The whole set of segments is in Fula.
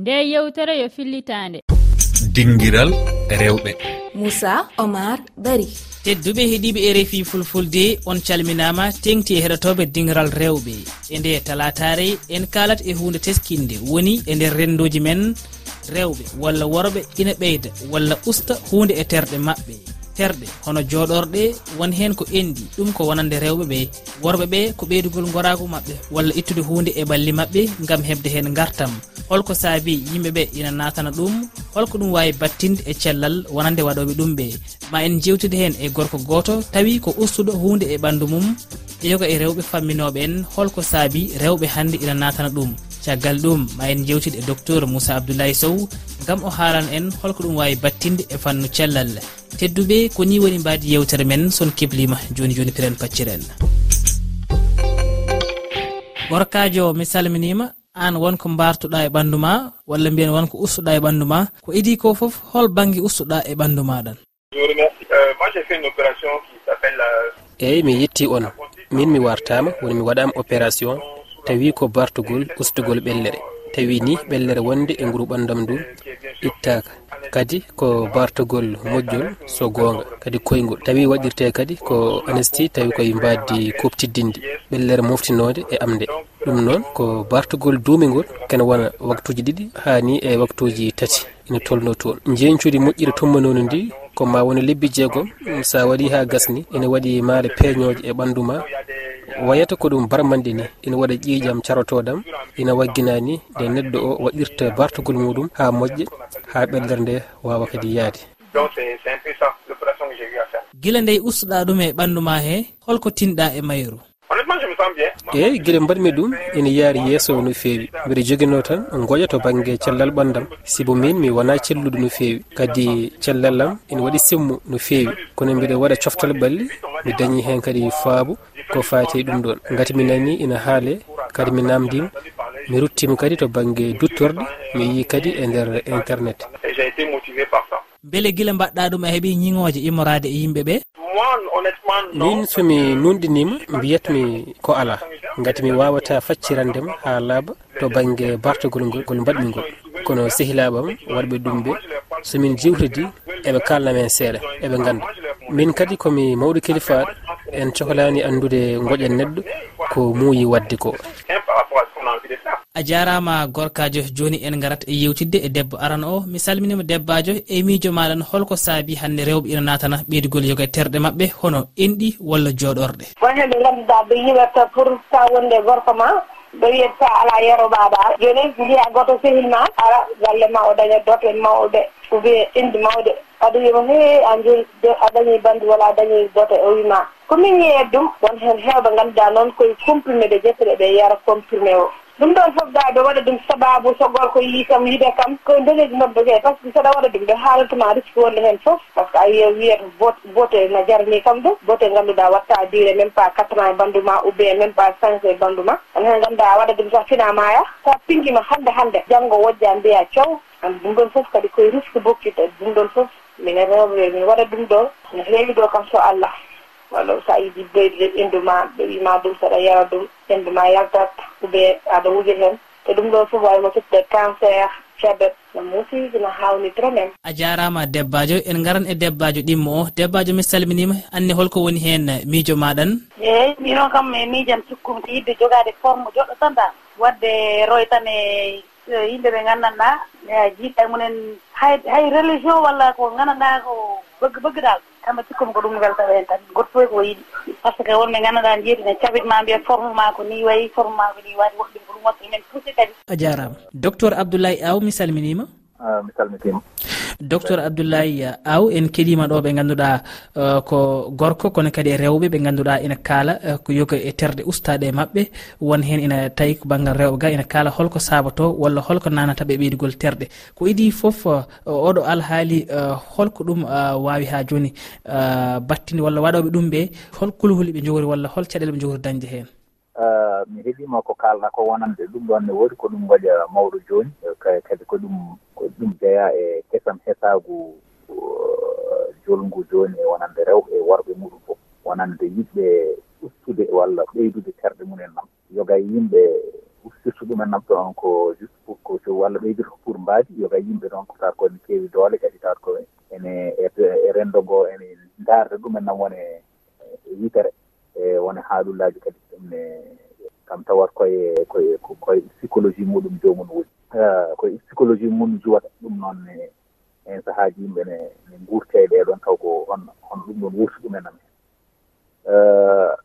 nde yewtere yo fillitande. Dinguiral rewɓe. Moussa omar bari. Tedduɓe heeɗiɓe e rfi fulfulde on calminama tengti e heɗotoɓe dingiral rewɓe. E nde talatare en kalat e hunde teskinde woni e nder rendoji men rewɓe walla worɓe ina ɓeyda walla usta hunde e terɗe maɓɓe. terɗe hono joɗorɗe won hen ko endi. Ɗum ko wonande rewɓe ɓe worɓe ɓe ko ɓeydugol goragu mabɓe walla ittude hunde e balli mabɓe gam hebde hen gartam holko saabi yimɓeɓe ina natana ɗum holko ɗum wawi battinde e cellal wonande waɗoɓe ɗum ɓe. Ma en jewtude hen e gorko goto tawi ko ustuɗo hunde e ɓandu mum ƴeewa e rewɓe famminoɓe en holko saabi rewɓe hande ina natana ɗum. caggal ɗum. Ma en jewtid e docteur moussa abdoulaye sow gam o haalan en holko ɗum wawi battinde e fannu cellal. Tedduɓe ko ni woni mbadi yewtere men son keblima joni joni piren pacciren. Gorkajo mi salminima an wonko bartuɗa e ɓandu ma walla mbiyen wonko ustuɗa e ɓandu ma ko idi ko foof hol banggue ustuɗa e ɓandu maɗan eyyi mi yetti on. Min mi wartama woni mi waɗama opération tawi ko bartugol ustugol ɓellere. Tawi ni ɓellere wonde e nguru ɓandam ndu ittaka kadi ko bartugol moƴƴol so gonga kadi koygol tawi waɗirte kadi ko anesti tawi koye mbaddi koptiddinde. Ɓellere moftinode e amde ɗum noon ko bartugol duumigol kene wona waktuji ɗiɗi hani e waktuji tati. Ina tolno toon. Jeencude moƴƴiri tummanodi ndi ko ma woni lebbi jeegom sa waɗi ha gasni ene waɗi maare peeñoje e ɓandu ma wayata ko ɗum barmande ni. Ina waɗa ƴiiƴam carotoɗam ina wagginani nde neɗɗo o waɗirta bartugol muɗum ha moƴƴa ha ɓellere nde wawa kadi yaade. Guila ndey ustuɗa ɗum e ɓandu ma he holko tinɗa e mayru eyyi gueɗe mbaɗmi ɗum ene yaari yesso no feewi. Mbiɗa joguino tan goƴa to banggue cellal ɓandam sibo min mi wona celluɗo no feewi. Kadi cellallam ene waɗi semmo no feewi. Kono mbiɗa waɗa coftal ɓalli mi dañi hen kadi faabo ko fati ɗum ɗon. Gati mi nani ina haale kadi mi namdima mi ruttima kadi to banggue duttorde mi yi kadi e nder internet. Beele guila mbaɗɗa ɗum a heeɓi ñiŋoje immorade e yimɓeɓe min somi nunɗinima mbiyatmi ko ala. Gati mi wawata faccirandema ha laaɓa to banggue bartogol ngol ngol mbaɗmi ngol kono sehilaɓam waɗɓe ɗum ɓe somin jiwtidi eɓe kalnamen seeɗa eɓe ganda min kadi komi mawɗo kilifaɗo en cohlani andude goƴen neɗɗo ko muuyi wadde ko. a jarama gorkajo joni en garat e yewtidde e debbo arana o. Mi salminima debbajo e miijo maɗan holko saabi hande rewɓe ina natana ɓeydugol yoga e terɗe mabɓe hono enɗi walla jooɗorɗe wonhe ɓe ganduɗa ɓe yiwata pour sa wonde gorko ma ɓe wiyata sa ala yeroɓaɗa joni mbiya goto sehil ma ara galle ma o daña dote mawɗe ou bien indi mawɗe. Aɗa wiyama he an joni a dañi bandi walla a dañi dote o wima. Komin yeyat ɗum won hen hewɓe ganduɗa noon koye comprimé ɗe ƴetteɗe ɓe yara comprimé o. ɗum ɗon fof ga ɓe waɗa ɗum sababu so gorko yii kam yiɗe kam. Koye ndegeji nobbe ke par ce que saɗa waɗa ɗum ɓe haalatuma risque wonde hen fof par ce que a yiya wiyata bote no jarani kam ɗum bote ngannduɗa watta duré même pas quatre ans e banndu ma ou bien même pas cinq e banndu ma. An heen ngannduɗa a waɗa ɗum sa finamaya sa so hande hande hannde janngo wojja mbiya coow. An ɗum ɗon fof kadi koye risque bokkitta ɗum ɗon fof mine rewɓe min waɗa ɗum ɗo no heewi ɗo kam so allah. walla so a yiɗi boyde inndu ma ɓe wima ɗum saɗa yara ɗum inndu ma yaltat ɓe aɗa wuja hen. Te ɗum ɗo fof wawimo fitde cancer febet no musiji no hawni hawnitira men. A jarama debbajo en garan e debbajo ɗimmo o debbajo mi salminima anne holko woni hen miijo maɗan eyyi mino kam e miijam cikkumti yidde jogade forme joɗɗo tan da wadde roy tan e Eh, yimɓe ɓe nganndanɗa jiiɗɗa munen hay hay religion walla ko nganndanɗa ko bëgg bëgg daal kamɓe cikkumi ko ɗum weltaɓe hen tan. Goto fof e ko yiɗi. Par ce que wonɓe nganndanɗa jeeti ne cabit mbiya forme ma ko ni wayi forme ma ko ni waɗi woɗɗum ko ɗum watta men poussé kadi. A jarama. Docteur abdoulaye aw mi salminima. Ah, mi salmitima. docteur abdoulaye aw en keɗima ɗo ɓe ganduɗa uh, ko gorko kono kadi e rewɓe ɓe ganduɗa ina kaala uh, ko yoga e terde ustade e mabɓe won hen ina tawi ko banggal rewɓe ga ina kaala holko sabato walla holko nanataɓe ɓeydugol terɗe ko idi foof uh, oɗo alhaali holko ɗum wawi ha joni battinde walla waɗoɓe ɗum ɓe hol kulhuli ɓe jogori walla hol caɗele ɓe jogori dañde hen Ah, mi heeɓima ko kalɗa ko wonande ɗum ɗon ne wodi ko ɗum waɗa mawɗo joni e kadi ko ɗum ko ɗum jeeya e kesam hesagu ah, jolngu joni e wonande rewɓe e worɓe muɗum fof. Wonande yiɗɓe ustude walla ɓeydude terɗe mum en nam. Yoga yimɓe ustirtu ɗumen nam ɗon ko juste pour ko so walla ɓeydirto pour mbaadi yoga yimɓe ɗon ko tat kone keewi doole kadi tat ko ene e, e renndo ngoo ene ndaarde ɗumen nam wone yitere e wone haalullaaji kadi. ɗumne kam tawat koye koye koye psychologie muɗum jomum woni. Ah, koye psychologie mum juwata ɗum noon en sahaaji yimɓe ne ne guurte e ɗeɗon taw ko on on ɗum ɗon wurti ɗumen amen. Ah,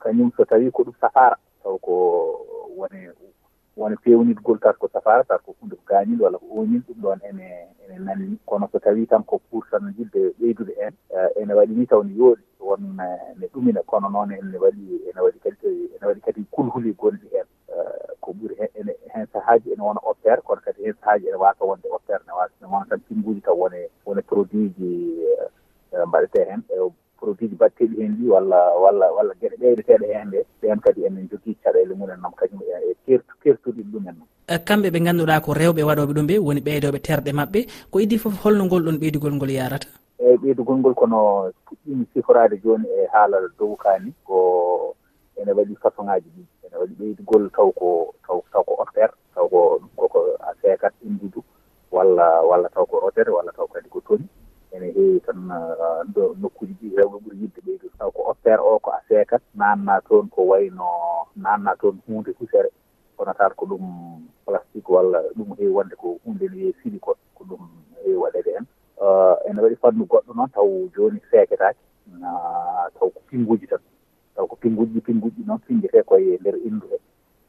kañum so tawi ko ɗum safara taw ko woni wona pewnidgol tat ko safara tata ko hunde ko gañil walla ko oñil ɗum ɗon ene ene nanni kono so tawi tan ko pour tan yidde ɓeydude en eh, ene waɗi ni taw ne yooɗi won ne ɗumina. Kono noon ene waɗi ene waɗi kadi ene waɗi kadi kulhuli gonɗi en eh, ko ɓuri ene hen sahaaji ene wona opére kono kadi hen sahaaji ene wata wonde opére ne wata ne wona tan pinguji taw wone wone produit ji eh, mbaɗete hen. E produit ji batteɗi hen ɗi walla walla walla gueɗe ɓeydeteɗe hen ɗe ɓen kadi enen jogui caɗele mumen noon kañum kertuɗi ɗumen eh, kamɓe ɓe ngannduɗaa ko rewɓe waɗoɓe ɗum ɓe woni ɓeydoɓe terɗe maɓɓe. Ko idii fof holno ngol ɗon ɓeydugol ngol yarata eyyi ɓeydugol ngol kono puɗɗimi siforade jooni e haala dow kaani ko ene waɗi façon ŋaji ɗi. Ene waɗi ɓeydugol taw ko taw taw ko offert taw ko ɗum koko a seekat indidu walla walla taw ko rotere walla taw kadi ko toni. Ene heewi tan uh, nokkuji ɗi rewɓe ɓuuri yidde ɓeydude taw ko offert o ko a seekat nanna toon ko wayno nanna toon hunde husere taata ko ɗum plastique walla ɗum heewi wonde ko hunde no yeewi silicone ko ɗum heewi waɗede en. Eh, ene waɗi fannu goɗɗo noon taw jooni feeketake taw ko pinguji tan. Taw ko pinguji pinguji noon pingete koye ndeer inndu he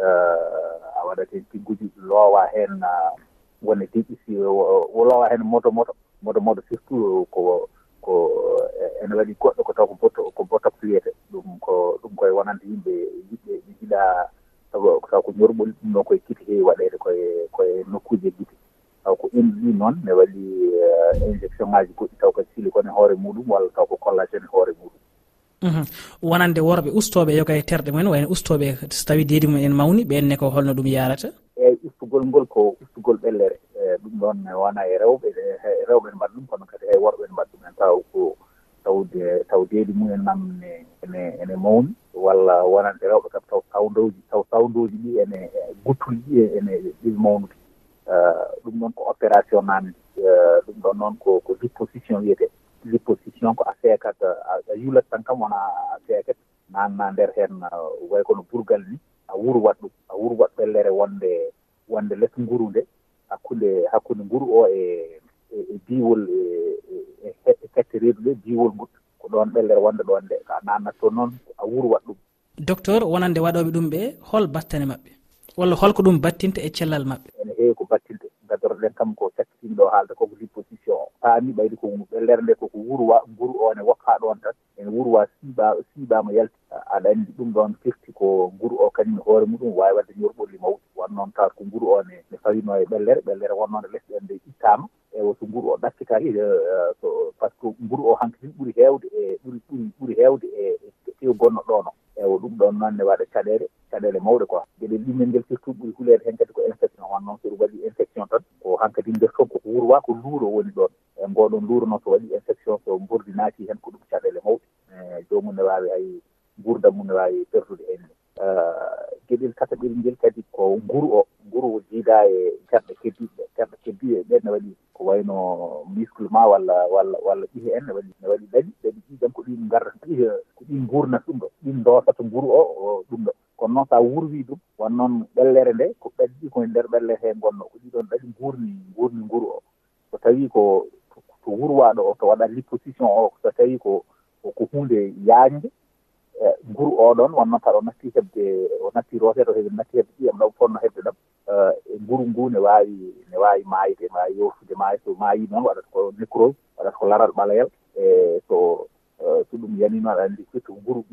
a waɗat heen eh, hen loowaa heen wone wonde si loowaa heen moto moto moto moto surtout ko ko ene waɗi goɗɗo ko taw ko botto ko bottox wiyete. Ɗum ko ɗum koye wonande yimɓe ko ñorɓol ɗum ɗon koye kiti heewi waɗede koye koye nokkuji gite. Taw ko indi ɗi noon ne waɗi eh, injection ŋaji goɗɗi taw ko silicone e hoore muɗum walla taw ko collagéne e hoore muɗum. Mhm. Wonande worɓe ustoɓe yoga e terɗe mumen wayno ustoɓe so tawi deedi mumen en mawni ɓenne ko holno ɗum yarata eyyi ustugol ngol ko ustugol ɓellere. Eh, ɗum ɗon wona e rewɓe e, e rewɓe ne mbaɗa ɗum kono kadi hay worɓe ne mbaɗa ɗum en. Taw ko tawde taw deedi mumen nam ne ene mawni. walla wonande rewɓe kam taw sawdoji taw sawdoji ɗi ene e guttuli ɗi e ene ɗiɓi mawnude. Ɗum noon ko opération namdi ɗum ɗon noon ko ko disposition wiyete disposition ko a feekat a yulat tan kam wona a feekat nanna nder heen way kono burgal ni a wuro wat ɗum a wuro wat ɓellere wonde wonde less nguru nde hakkunde hakkunde nguru o e e diwol e fette e, reedu nde diwol nguttu ko ɗon ɓellere wonde ɗon nde. Ka nannat toon noon a wurwat ɗum. Docteur wonande waɗoɓe ɗum ɓe hol battane maɓɓe. Walla holko ɗum battinta e cellal maɓɓe. Ene heewi ko battinta gaddoroɗen kam ko sakkitima ɗo haalde koko disposition o. Paami ɓayde ko ɓellere nde koko wurwa nguru o ne wokka ɗon tan. Ene wurwa siiɓa siibama yalti. Aɗa anndi ɗum ɗon firti ko nguru o. Kañum e hoore muɗum wawi wadde ñorɓolli mawɗi won noon tawat ko nguru o ne ne fawino e ɓellere. Ɓellere wonnoon e lesɗe en nde ittama ewo so nguru o ɗakkitaki eh, so par ce que nguru o hanke tin ɓuuri heewde e ɓuri ɓuri ɓuri heewde e, e tew gonno ɗono ewo ɗum ɗon noon ne waɗa caɗele caɗele mawɗe quoi. Geɗe ɗimmel ngel surtout ɓuuri hulede hen kadi ko infection wan noon soɗum waɗi infection tan ko hankkadi nder toon koko wurwa ko luuro woni ɗon. E ngoɗon luuro noon so waɗi infection so mbordi naati hen ko ɗum caɗele mawɗe. Eh, e jomum ne wawi hay gurdam mum ne wawi perdude en. Geɗel gueɗel ngel kadi ko nguru o ɓuuri jiida e terɗe keddiɗe terɗe keddi e ɓen ne waɗi ko wayno muscle ma walla walla walla ɗihi en ne waɗi ne waɗi ɗaɗi ɗaɗi ɗi ko ɗin gardata ɗihi ko ɗin gurnat ɗum ɗo ɗin dosata nguru o ɗum ɗo. Kono noon sa wurwi ɗum won noon ɓellere nde ko ɗaɗi ɗi koye nder ɓellere he gonno ko ɗiɗon ɗaɗi gurni gurni nguru o. So tawi ko to wurwaɗo o to waɗa liposition o so tawi ko ko hunde yaañde nguru oɗon wonno taɗa o natti hebde o natti roteɗo heɓe natti hebde ƴiyam ɗo fonno hebde ɗam. E nguru ngu ne wawi ne waawi maayde wawi yoftude maayi. So maayi noon waɗata ko nécrose waɗata ko laral ɓalayel e so e, so ɗum yani noon aɗa anndi surtout nguru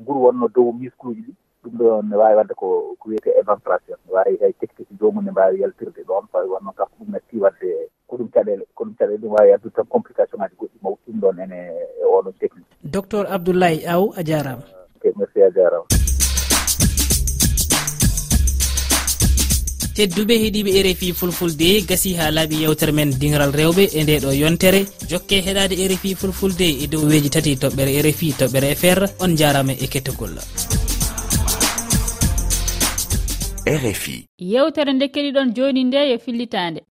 nguru e, wonno dow miskuuji ɗi. Ɗum ɗo ne wawi wadde ko ko wiyete éventration. Ne wawi hay technique jomum ne mbawi yaltirde ɗon so wonnoon tan ko ɗum natti wadde ko ɗum caɗele ko ɗum caɗele ɗum wawi addude tan complication ngaji goɗɗi mawɗi ɗum ɗon ene e oɗon technique. Docteur abdoulaye aw a jarama tedduɓe heeɗiɓe e rfi fulfulde gasi ha laaɓi yewtere men dingral rewɓe e nde ɗo yontere. Jokke heɗade e rfi fulfulde e dow weji tati toɓɓere e rfi toɓɓere fr on jarama e kettogol. Rfi yewtere nde keɗiɗon joni nde yo fillitande.